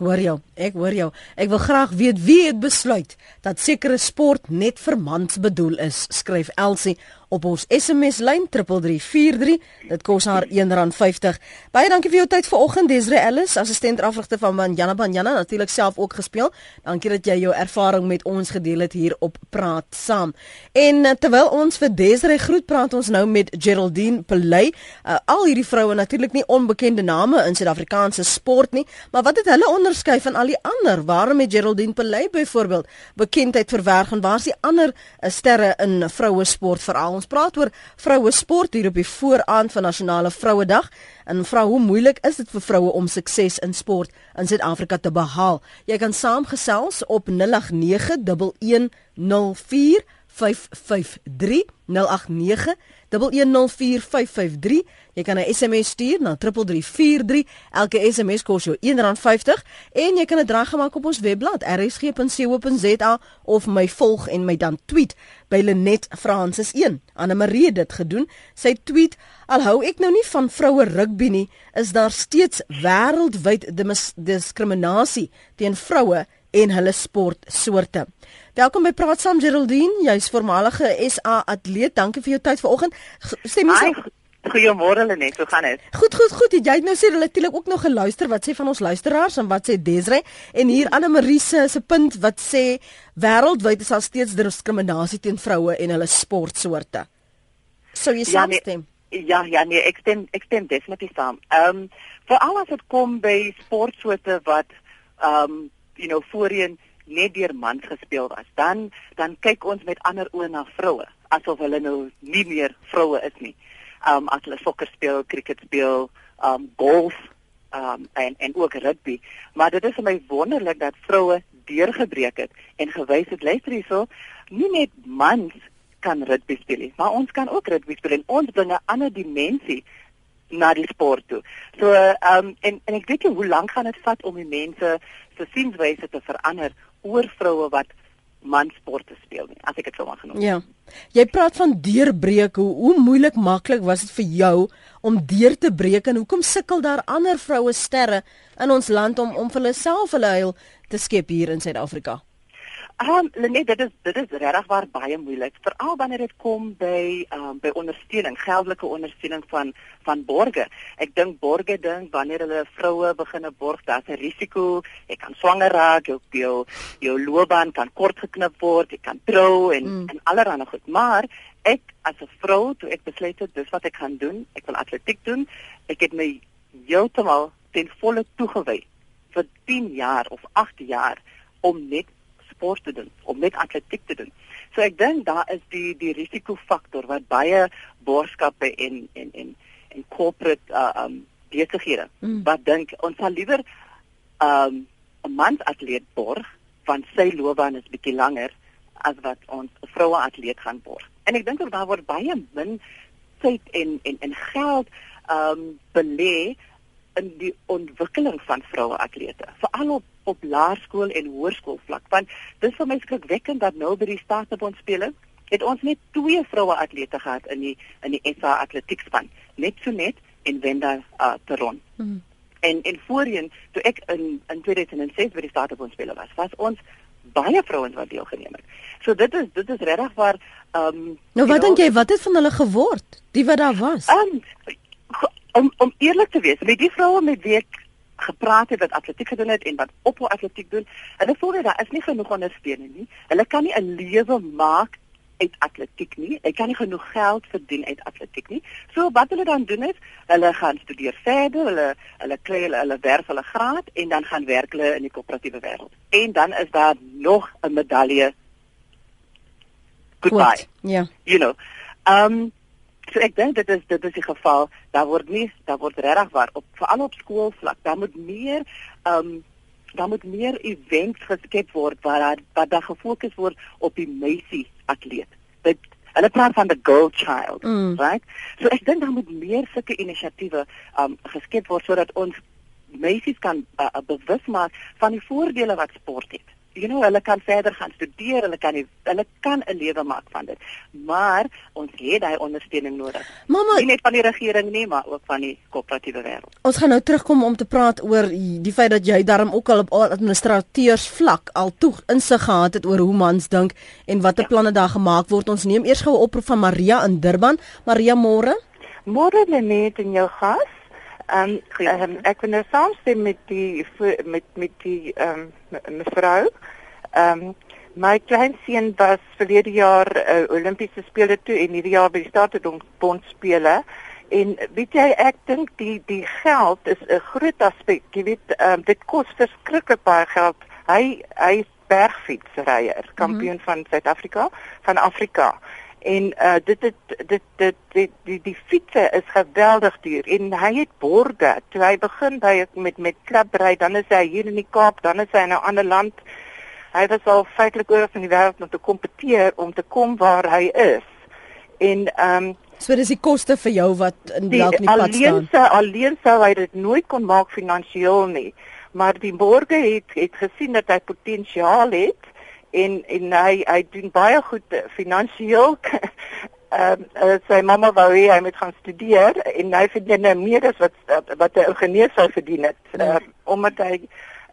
Hoor jou, ek hoor jou. Ek wil graag weet wie het besluit dat sekere sport net vir mans bedoel is, skryf Elsie op ons SMS lyn 3343. Dit kos haar R1.50. Baie dankie vir jou tyd vanoggend Desre Ellis, assistent afrigter van Manjana Banjana, natuurlik self ook gespeel. Dankie dat jy jou ervaring met ons gedeel het hier op Praat Saam. En uh, terwyl ons vir Desre groet, praat ons nou met Geraldine Pelay. Uh, al hierdie vroue natuurlik nie onbekende name in Suid-Afrikaanse sport nie, maar wat het hulle onderskei van al die ander? Waarom het Geraldine Pelay byvoorbeeld bekendheid verwerf en waar is die ander uh, sterre in vroue sport veral? Ons praat oor vroue sport hier op die vooraand van Nasionale Vrouedag. En vrou, hoe moeilik is dit vir vroue om sukses in sport in Suid-Afrika te behaal? Jy kan saamgesels op 0891104553. 553 089 1104553 jy kan 'n SMS stuur na 3343 elke SMS kos jou R1.50 en jy kan dit reg gemaak op ons webblad rsg.co.za of my volg en my dan tweet by Lenet Francis 1 Anne Marie het dit gedoen. Sy tweet al hou ek nou nie van vroue rugby nie is daar steeds wêreldwyd diskriminasie teen vroue en hulle sportsoorte. Welkom by Praat saam Geraldine, jy's voormalige SA atleet. Dankie vir jou tyd vanoggend. Stem jy so? Goeiemôre Lenet, hoe gaan dit? Goed, goed, goed. Jy het nou sê natuurlik ook nog geluister wat sê van ons luisteraars en wat sê Desre en hier Anne Marie se se punt wat sê wêreldwyd is daar steeds diskriminasie teen vroue en hulle sportsoorte. Sou jy ja, saamstem? Nee, ja, ja, nee, ek stem ek stem definitief saam. Ehm um, veral as dit kom by sportsoorte wat ehm um, you know voorheen net deur mans gespeel was. Dan dan kyk ons met ander oë na vroue asof hulle nou nie meer vroue is nie. Um as hulle sokker speel, cricket speel, um golf um en en ook rugby. Maar dit is vir my wonderlik dat vroue deurgebreek het en gewys het luister hierso, nie net mans kan rugby speel nie, maar ons kan ook rugby speel en ons bring 'n ander dimensie na die sport toe. So ehm um, en en ek nie hoe lank gaan dit vat om die mense se sienwyse te verander oor vroue wat mansporte speel nie, as ek dit sou mag genoem. Ja. Jy praat van deurbreek. Hoe hoe moeilik maklik was dit vir jou om deur te breek en hoekom sukkel daar ander vroue sterre in ons land om om vir hulle self hulle heil te skep hier in Suid-Afrika? Ehm um, nee, dit is dit is regtig waar baie moeilik, veral wanneer dit kom by ehm um, by ondersteuning, geldelike ondersteuning van van borgers. Ek dink borgers dink wanneer hulle vroue begin borg, daar's 'n risiko, jy kan swanger raak, jou jou, jou loopbaan kan kort geknip word, jy kan trou en mm. en allerlei goed. Maar ek as 'n vrou, toe ek besluit het dis wat ek gaan doen, ek wil atletiek doen, ek het my heeltemal ten volle toegewy vir 10 jaar of 8 jaar om net sport te doen, om net atletiek te doen. So ek dink daar is die die risikofaktor wat baie borgskappe en en en en corporate uh, um besighede mm. wat dink ons sal liewer um 'n mans atleet borg want sy loopbaan is bietjie langer as wat ons 'n vroue atleet gaan borg. En ek dink ook daar word baie min tyd en en en geld um belê in die ontwikkeling van vroue atlete, veral op op laerskool en hoërskool vlak. Want dis vir my skrikwekkend dat nou by die staatsbond spele het ons net twee vroue atlete gehad in die in die SA atletiekspan, net so net en Wenda uh, Teron. Hmm. En en voorheen toe ek in in 2006 by die staatsbond spele was, was ons baie vrouens wat deelgeneem het. So dit is dit is regtig waar ehm um, Nou wat dink jy wat het van hulle geword? Die wat daar was? Um, om om eerlik te wees, met die vroue met wie ek gepraat het wat atletiek gedoen het en wat ophou atletiek doen, hulle voel dat daar is nie genoeg ondersteuning nie. Hulle kan nie 'n lewe maak uit atletiek nie. Hulle kan nie genoeg geld verdien uit atletiek nie. So wat hulle dan doen is, hulle gaan studeer verder, hulle hulle kry hulle, hulle werf hulle graad en dan gaan werk hulle in die koöperatiewe wêreld. En dan is daar nog 'n medalje. Goodbye. Ja. Yeah. You know. Um So ek dink dit is dit is die geval. Daar word nie daar word regtig waar op veral op skoolvlak. Daar moet meer ehm um, daar moet meer events geskep word waar daar wat daar gefokus word op die meisie atleet. Dit hulle praat van the girl child, mm. right? So ek dink daar moet meer sulke inisiatiewe ehm um, geskep word sodat ons meisies kan uh, bewus maak van die voordele wat sport het you know hulle kan verder gaan studeer, hulle kan die, hulle kan 'n lewe maak van dit. Maar ons het daai ondersteuning nodig. Mama, nie net van die regering nie, maar ook van die koöperatiewe wêreld. Ons gaan nou terugkom om te praat oor die feit dat jy daarom ook al op administrateurs vlak al toe insig gehad het oor hoe mans dink en watter ja. planne daar gemaak word. Ons neem eers gou 'n oproep van Maria in Durban. Maria, môre. Môre lê net in jou gas. Ehm um, um, ek wil nou saamstem met die met met die ehm um, mevrou. Ehm um, my kleinseun was verlede jaar uh, Olimpiese spele toe en hierdie jaar by die Staatsbond spele. En weet jy ek dink die die geld is 'n groot aspek. Jy weet um, dit kos verskriklik baie geld. Hy hy bergfietsryer, kampioen mm -hmm. van Suid-Afrika, van Afrika en uh, dit het dit dit die die, die fietsse is geweldig duur en hy het borde toe hy begin by met met klubry dan is hy hier in die Kaap dan is hy in 'n ander land hy was al feitelik oor van die wêreld om te kompeteer om te kom waar hy is. En ehm um, so dis die koste vir jou wat in dalk nie pad staan. Alleen sou alleen sou hy dit nooit kon maak finansiëel nie. Maar die borge het het gesien dat hy potensiaal het en en hy hy doen baie goed finansiëel. Ehm uh, sy mamma wou hê hy moet gaan studeer en hy verdien nou meer as wat wat 'n ingenieur sou verdien het. Uh, omdat hy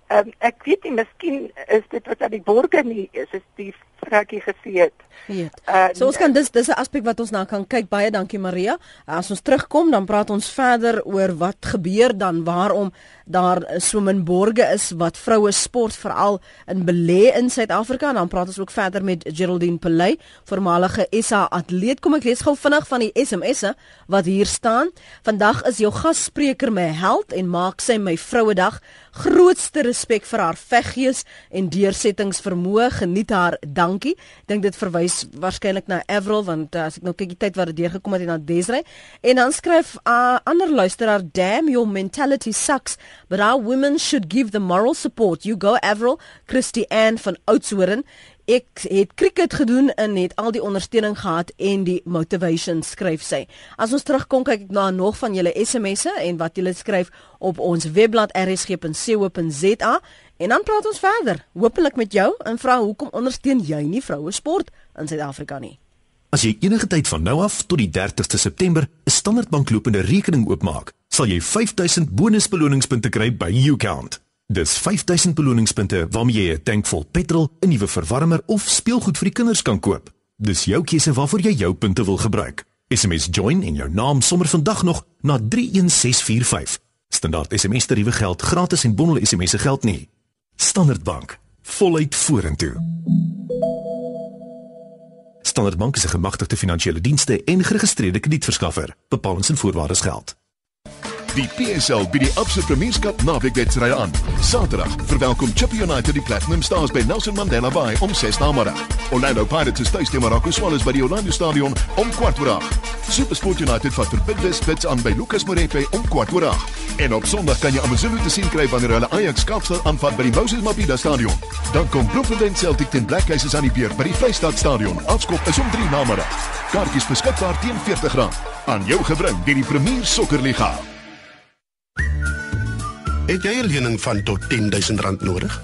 Um, ek weet nie, miskien is dit wat aan die borgers nie is, is die vroukie gesê het. Ja. Uh, so ons kan dis dis 'n aspek wat ons na kan kyk. Baie dankie Maria. As ons terugkom, dan praat ons verder oor wat gebeur dan waarom daar so min borgers is wat vroue sport veral in belê in Suid-Afrika en dan praat ons ook verder met Geraldine Pelay, voormalige SA atleet. Kom ek lees gou vinnig van die SMS'e wat hier staan. Vandag is jou gasspreker my held en maak sy my Vrouedag grootste respek vir haar veggees en deursettingsvermoë. Geniet haar. Dankie. Dink dit verwys waarskynlik na Avril want uh, as ek nou kyk die tyd wat dit deurgekom het en na Desrey en dan skryf 'n uh, ander luisteraar damn your mentality sucks but our women should give the moral support. You go Avril, Christy Ann van Oudtshoorn ek het cricket gedoen en het al die ondersteuning gehad en die motivation skryf sy. As ons terugkom kyk ek na nog van julle SMS'e en wat julle skryf op ons webblad rsg.co.za en dan praat ons verder. Hoopelik met jou en vra hoekom ondersteun jy nie vroue sport in Suid-Afrika nie? As jy enige tyd van nou af tot die 30ste September 'n Standard Bank lopende rekening oopmaak, sal jy 5000 bonusbeloningspunte kry by YouCount. Dis 5000 beloningspunte waarmee jy 'n tank vol petrol, 'n nuwe verwarmer of speelgoed vir die kinders kan koop. Dis jou keuse waarvoor jy jou punte wil gebruik. SMS join in jou naam sommer vandag nog na 31645. Standaard SMS tariewe geld gratis en bondel SMS se geld nie. Standard Bank, voluit vorentoe. Standard Bank is 'n gemagtigde finansiële dienste en geregistreerde kredietverskaffer. Bepalings en voorwaardes geld. Die PSL bied die Absa Premierskap naweekwedstrye aan. Saterdag verwelkom Chippa United die Platinum Stars by Nelson Mandela Bay om 6:00 na middag. Orlando Pirates is tuis teen Marokko Swallows by die Orlando Stadion om 4:15. SuperSport United vat vir Bidwest Spits aan by Lucas Moretti om 4:15. En op Sondag kan jy AmaZulu te sien kry wanneer hulle Ajax Kaapstad aanvat by die Moses Mabhida Stadion. Dan kom Bloemfontein Celtic teen Black Aces aan die beurt by die Vrystaat Stadion. Afskop is om 3:00 na middag. Kaartjies beskikbaar teen R40. Aan jou gebring deur die Premier Sokkerliga. Het jy 'n lening van tot R10000 nodig?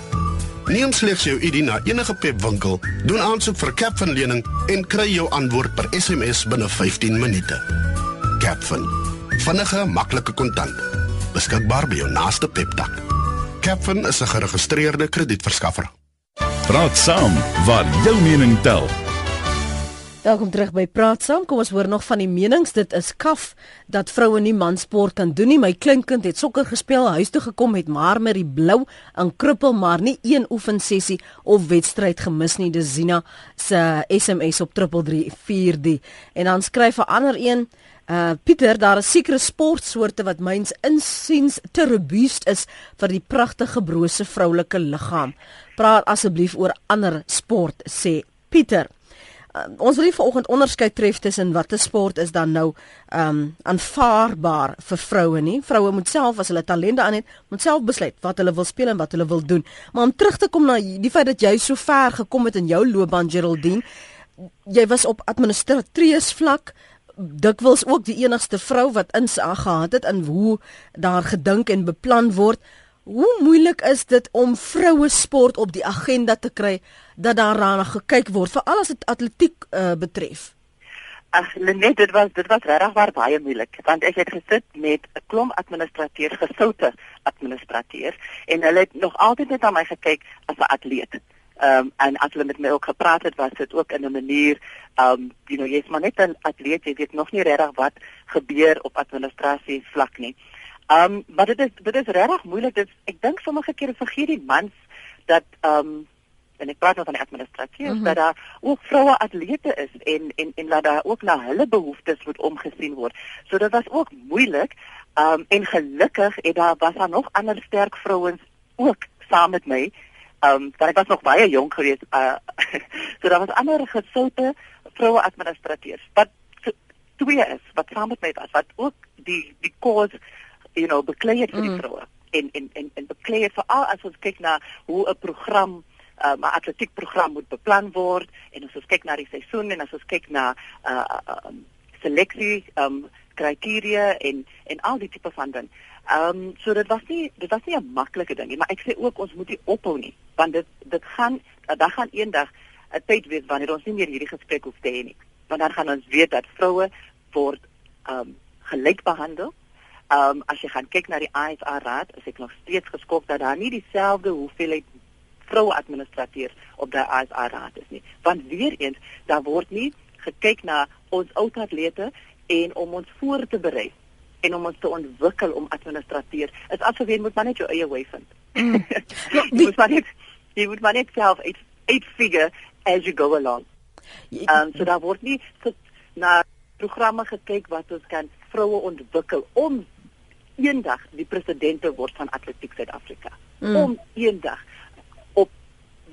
Neem slegs jou ID na enige Pep winkel, doen aansoek vir Capfin lening en kry jou antwoord per SMS binne 15 minute. Capfin. Vinnige, maklike kontant. Beskikbaar by jou naaste Pep tak. Capfin is 'n geregistreerde kredietverskaffer. Praat saam waar jou mening tel. Welkom terug by Praat Saam. Kom ons hoor nog van die menings. Dit is kaf dat vroue nie mansport kan doen nie. My kleinkind het sokker gespeel, huis toe gekom met maar met die blou en kruppel maar nie een oefensessie of wedstryd gemis nie. Dis Zina se SMS op 3343. En dan skryf 'n ander een Uh Pieter, daar is sekere sportsoorte wat myns insiens te robuust is vir die pragtige brose vroulike liggaam. Praat asseblief oor ander sport sê Pieter uh, ons wil vanoggend onderskeid tref tussen watter sport is dan nou ehm um, aanvaarbaar vir vroue nie. Vroue moet self as hulle talente aan het, moet self besluit wat hulle wil speel en wat hulle wil doen. Maar om terug te kom na die feit dat jy so ver gekom het in jou loopbaan Geraldine, jy was op administrateurs vlak dikwels ook die enigste vrou wat insig gehad het in hoe daar gedink en beplan word. Hoe moeilik is dit om vroue sport op die agenda te kry dat daarna gekyk word veral as dit atletiek uh, betref? Ag, net dit was dit was regtig baie moeilik want ek het gesit met 'n klomp administrateurs, gesoute administrateurs en hulle het nog altyd net aan my gekyk as 'n atleet. Ehm um, en as hulle met my ook gepraat het, was dit ook in 'n manier ehm um, you know, jy's maar net 'n atleet, jy weet nog nie regtig wat gebeur op administrasie vlak nie. Ehm um, maar dit is dit is regtig moeilik. Dit ek dink sommige kere vergeet die mans dat ehm um, en ek praat nou van die administrasie mm -hmm. dat daar ook vroue atlete is en en en dat daar ook na hulle behoeftes moet omgesien word. So dit was ook moeilik. Ehm um, en gelukkig het daar was daar nog ander sterk vrouens ook saam met my. Ehm um, want ek was nog baie jonk geweest. Uh, so daar was ander gesoute vroue administrateurs wat twee is wat saam met my was wat ook die die cause you know beklei het vir die mm. vroue en en en en beklei het veral as ons kyk na hoe 'n program uh, 'n atletiekprogram moet beplan word en as ons kyk na die seisoen en as ons kyk na uh, uh, um, seleksie um, kriteria en en al die tipe van ding. Ehm um, so dit was nie dit was nie 'n maklike ding nie, maar ek sê ook ons moet nie ophou nie, want dit dit gaan dan gaan eendag 'n tyd wees wanneer ons nie meer hierdie gesprek hoef te hê nie. Want dan gaan ons weet dat vroue word ehm um, gelyk behandel. Ehm um, as jy gaan kyk na die IFR raad, is ek nog steeds geskok dat daar nie dieselfde hoeveelheid vroue administrateurs op die IFR raad is nie. Want weer eens, daar word nie gekyk na ons ou atlete en om ons voor te berei en om ons te ontwikkel om administrateur. Dit is asof jy moet maar net jou eie way vind. Mm. jy moet maar net jy moet maar net self eight, eight figure as you go along. Ehm um, so daar word nie so na programme gekyk wat ons kan vroue ontwikkel om eendag die president te word van Atletiek Suid-Afrika. Mm. Om eendag op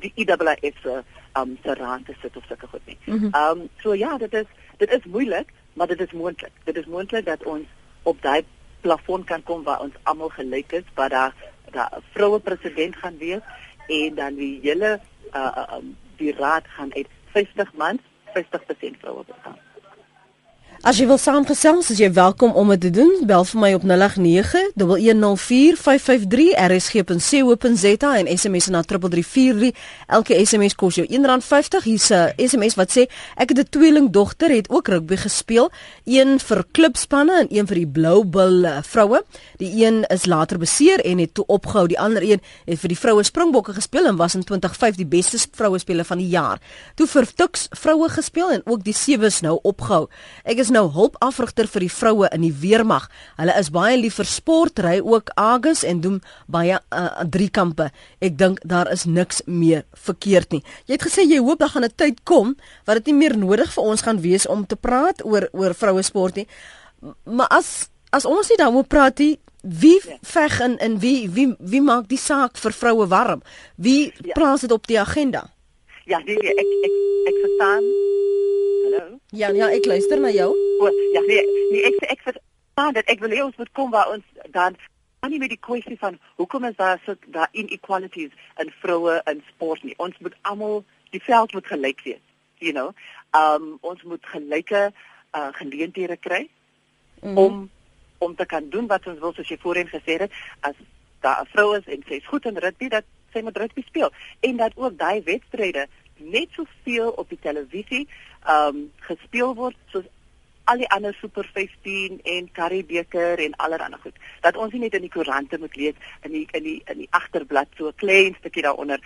die IAAF se um se raad te sit of sulke goed nie. Mm um, so ja, dit is dit is moeilik, maar dit is moontlik. Dit is moontlik dat ons op daai plafon kan kom waar ons almal gelyk is, waar daar daar 'n vroue president gaan wees en dan die hele uh, uh um, die raad gaan uit 50 mans 50% vroue bestaan. As jy wil saamgesels, is jy welkom om dit te doen. Bel vir my op 0891104553 rsg.co.za en SMS na 3343. Elke SMS kos jou R1.50. Hier's 'n SMS wat sê ek het 'n tweelingdogter, het ook rugby gespeel, een vir klubspanne en een vir die Blue Bull uh, vroue. Die een is later beseer en het toe opgehou. Die ander een het vir die vroue Springbokke gespeel en was in 2005 die beste vroue speler van die jaar. Toe vir Tuks vroue gespeel en ook die sewes nou opgehou. Ek is nou hulpafrigter vir die vroue in die weermag. Hulle is baie lief vir sport, ry ook Agus en doen baie uh, drie kampe. Ek dink daar is niks meer verkeerd nie. Jy het gesê jy hoop daar gaan 'n tyd kom wat dit nie meer nodig vir ons gaan wees om te praat oor oor vroue sport nie. Maar as as ons nie daaroor praat nie, wie ja. veg in in wie wie wie maak die saak vir vroue warm? Wie ja. plaas dit op die agenda? Ja, nee, ek ek ek verstaan. Ja, ja, ek luister na jou. O, ja, nee, nee ek ek verstaan dat ek wil hê ons moet kom waar ons dan aan nie met die kwessie van hoekom is daar so daar inequalities in vroue in sport nie. Ons moet almal die veld moet gelyk wees, you know. Um ons moet gelyke uh geleenthede kry mm. om om te kan doen wat ons wil soos jy voorheen gesê het as daar 'n vrou is en sy is goed in rugby dat sy moet rugby speel en dat ook daai wedstryde net soveel op die televisie ehm um, gespeel word soos al die ander Super 15 en Karibeker en allerlei goed. Dat ons nie net in die koerante moet lees in die in die in die agterblad so 'n klein stukkie daaronder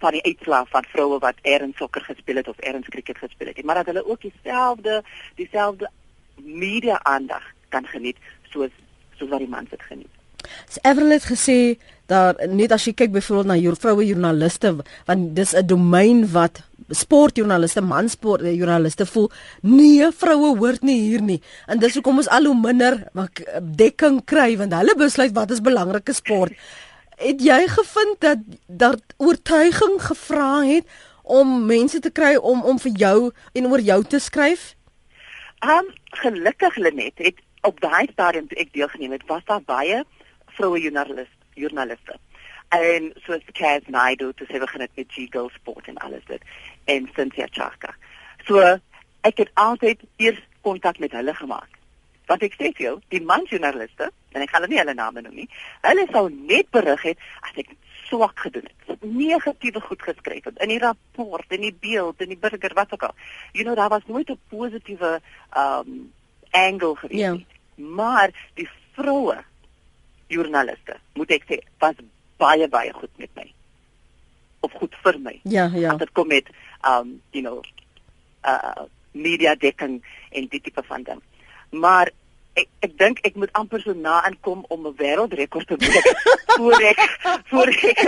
van die uitslae van vroue wat erns sokker gespeel het of erns cricket gespeel het, maar dat hulle ook dieselfde dieselfde media aandag kan geniet soos soos wat die mans dit geniet. Everett het gesê daar net as jy kyk byvoorbeeld na jou vroue joernaliste want dis 'n domein wat sportjoernaliste, mansportjoernaliste voel nee, vroue hoort nie hier nie. En dis hoekom ons al hoe minder dekking kry want hulle besluit wat is belangrike sport. Het jy gevind dat dat oortuiging gevra het om mense te kry om om vir jou en oor jou te skryf? Um gelukkig Lenet het op daai stadium toe ek deelgeneem het, was daar baie vroue journalist journaliste. En soos Kaz Naidu te sê begin het met G-Girl Sport en alles dit en Cynthia Chaka. So ek het altyd eers kontak met hulle gemaak. Want ek sê vir jou, die man journaliste, en ek gaan hulle nie hulle name noem nie, hulle sou net berig het as ek swak gedoen het. Negatiewe goed geskryf het in die rapport, in die beeld, in die burger wat ook al. You know, daar was nooit 'n positiewe um angle gewees ja. nie. Maar die vroue joernaliste, moet ek sê, was baie baie goed met my. Of goed vir my. Ja, ja. Dit kom met um you know uh media dekking en dit tipe van ding. Maar ek ek dink ek moet amper so na aankom om 'n wêreldrekord te breek voor ek voor ek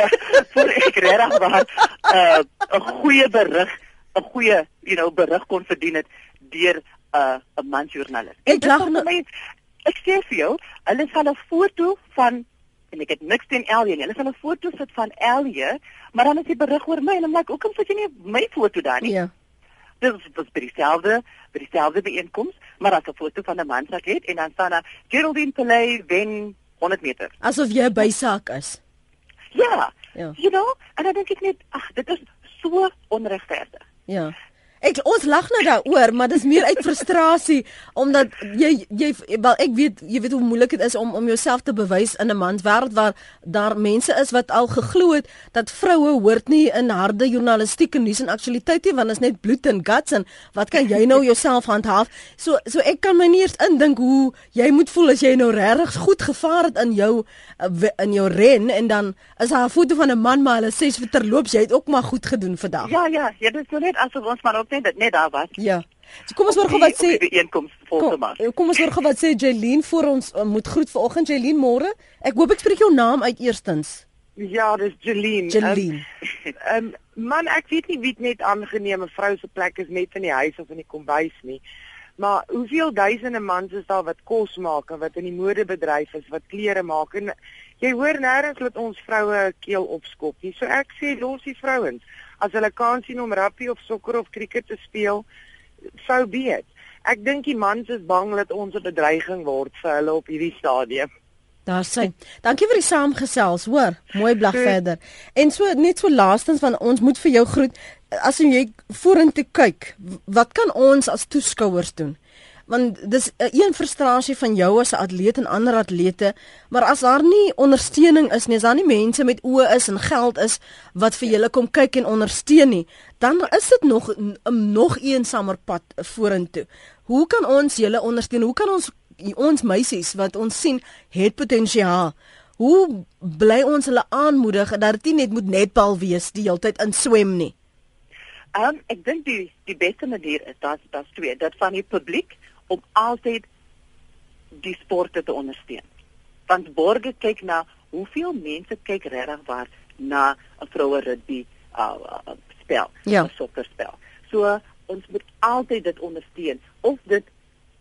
voor ek regtig was uh 'n goeie berig, 'n goeie you know berig kon verdien het deur 'n uh, 'n mansjoernalis. Ek lag nou ek sê vir jou, hulle sal 'n foto van en ek het niks teen Elje nie. Hulle sal 'n foto sit van Elje, maar dan is die berig oor my en dan like, hoekom sit jy nie my foto daar nie? Ja. Dit is dit is dieselfde, by dieselfde byeenkoms, maar as 'n foto van 'n man wat het en dan staan daar Geraldine Pelay wen 100 meter. Asof jy by sak is. Ja, Ja. You know, en dan dink ek net, ag, dit is so onregverdig. Ja. Ek ons lag nou daaroor, maar dis meer uit frustrasie omdat jy jy wel ek weet jy weet hoe moeilik dit is om om jouself te bewys in 'n manswêreld waar daar mense is wat al geglo het dat vroue hoort nie in harde journalistiek en nuus en aktualiteit nie want dit is net bloed en guts en wat kan jy nou jouself handhaaf? So so ek kan my nie eens indink hoe jy moet voel as jy nou regtig goed gevaar het in jou in jou ren en dan is daar 'n foto van 'n man maar hulle sê vir terloops jy het ook maar goed gedoen vandag. Ja ja, ja dit is net asof ons maar ook net dit net daar was. Ja. So kom ons hoor gou wat sê die einkoms volgende maand. Kom, kom ons hoor gou wat sê Jeline vir ons uh, moet groet vanoggend Jeline môre. Ek hoop ek spreek jou naam uit eerstens. Ja, dis Jeline. Jeline. Ehm um, man, ek weet nie wie net aangeneme vrou se plek is net in die huis of in die kombuis nie. Maar hoeveel duisende mans is daar wat kos maak en wat in die modebedryf is, wat klere maak en jy hoor nêrens dat ons vroue keel opskop nie. So ek sê los die vrouens as hulle kans sien om rugby of sokker of cricket te speel, sou weet. Ek dink die mans is bang dat ons 'n bedreiging word vir hulle op hierdie stadium. Daar sê. Dankie vir die saamgesels, hoor. Mooi blag verder. En so net so laastens van ons moet vir jou groet. As jy vorentoe kyk, wat kan ons as toeskouers doen? Want dis 'n uh, een frustrasie van jou as 'n atleet en ander atlete, maar as daar nie ondersteuning is nie, as daar nie mense met oë is en geld is wat vir julle kom kyk en ondersteun nie, dan is dit nog 'n nog eensamer pad vorentoe. Hoe kan ons julle ondersteun? Hoe kan ons ons meisies wat ons sien het potensiaal? Hoe bly ons hulle aanmoedig dat dit nie net moet netbal wees die hele tyd in swem nie? Um, ek dink die die beste manier is dat dat twee dat van die publiek om altyd die sporte te ondersteun. Want borge kyk na hoeveel mense kyk regtig waar na 'n vroue rugby uh, uh, spel, 'n ja. sokkerspel. So ons moet altyd dit ondersteun of dit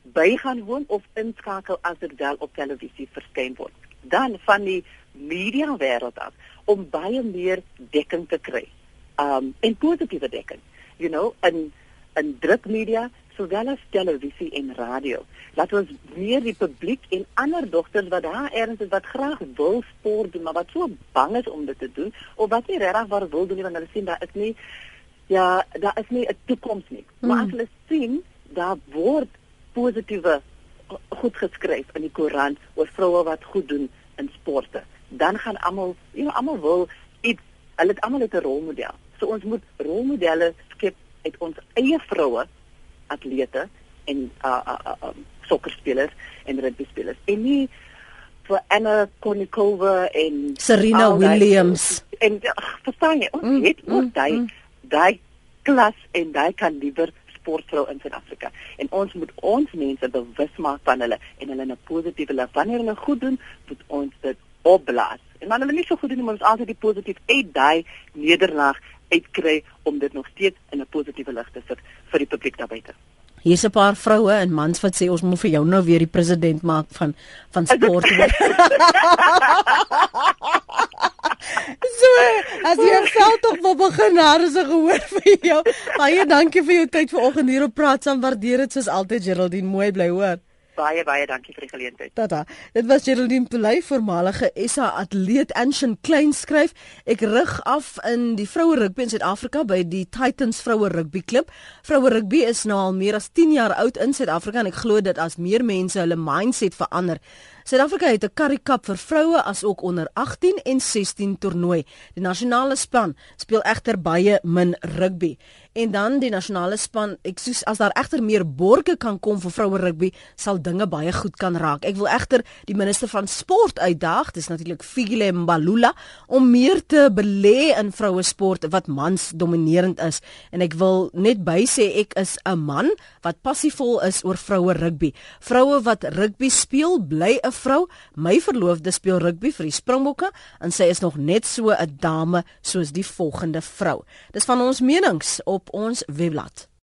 bygaan woon of inskakel as dit wel op televisie verskyn word. Dan van die media wêreld af om baie meer dekking te kry. Um en positiewe dekking. You know, in in drukmedia sowel as televisie en radio. Laat ons meer die publiek en ander dogters wat daar erns is wat graag wil sport doen, maar wat so bang is om dit te doen of wat nie regtig waar wil doen nie want hulle sien daar is nie ja, daar is nie 'n toekoms nie. Hmm. Maar as hulle sien daar word positiewe goed geskryf in die koerant oor vroue wat goed doen in sporte, dan gaan almal, jy know, almal wil iets, hulle het almal 'n rolmodel. So ons moet rolmodelle skep uit ons eie vroue atlete en uh uh, uh um, sokkerspelers en rugbyspelers. En nie vir Anna Konikova en Serena Williams en ach, verstaan jy, ons mm, het ook mm, daai mm. daai klas en daai kaliber sportvrou in Suid-Afrika. En ons moet ons mense bewus maak van hulle en hulle 'n positiewe lig. Wanneer hulle goed doen, moet ons dit opblaas. En wanneer hulle nie so goed doen nie, moet ons altyd die positief uit daai nederlaag uitkry om dit nog steeds in 'n positiewe lig te sit vir die publiek daar buite. Hier's 'n paar vroue en mans wat sê ons moet vir jou nou weer die president maak van van sport. so, as jy self tog wil begin, daar is 'n gehoor vir jou. Baie dankie vir jou tyd vanoggend hier op Praat saam. Waardeer dit soos altyd Geraldine. Mooi bly hoor baie baie dankie vir die geleentheid. Tata. Dit was Geraldine Pelay, voormalige SA atleet Anshin Klein skryf. Ek rig af in die vroue rugby in Suid-Afrika by die Titans vroue rugby klub. Vroue rugby is nou al meer as 10 jaar oud in Suid-Afrika en ek glo dit as meer mense hulle mindset verander. Suid-Afrika het 'n Currie Cup vir vroue as ook onder 18 en 16 toernooi. Die nasionale span speel egter baie min rugby en dan die nasionale span ek soos as daar egter meer borge kan kom vir vroue rugby sal dinge baie goed kan raak. Ek wil egter die minister van sport uitdaag, dis natuurlik Figile Mbalula om meer te belê in vroue sport wat mans dominerend is en ek wil net by sê ek is 'n man wat passievol is oor vroue rugby. Vroue wat rugby speel bly 'n vrou. My verloofde speel rugby vir die Springbokke en sy is nog net so 'n dame soos die volgende vrou. Dis van ons menings op op ons webblad.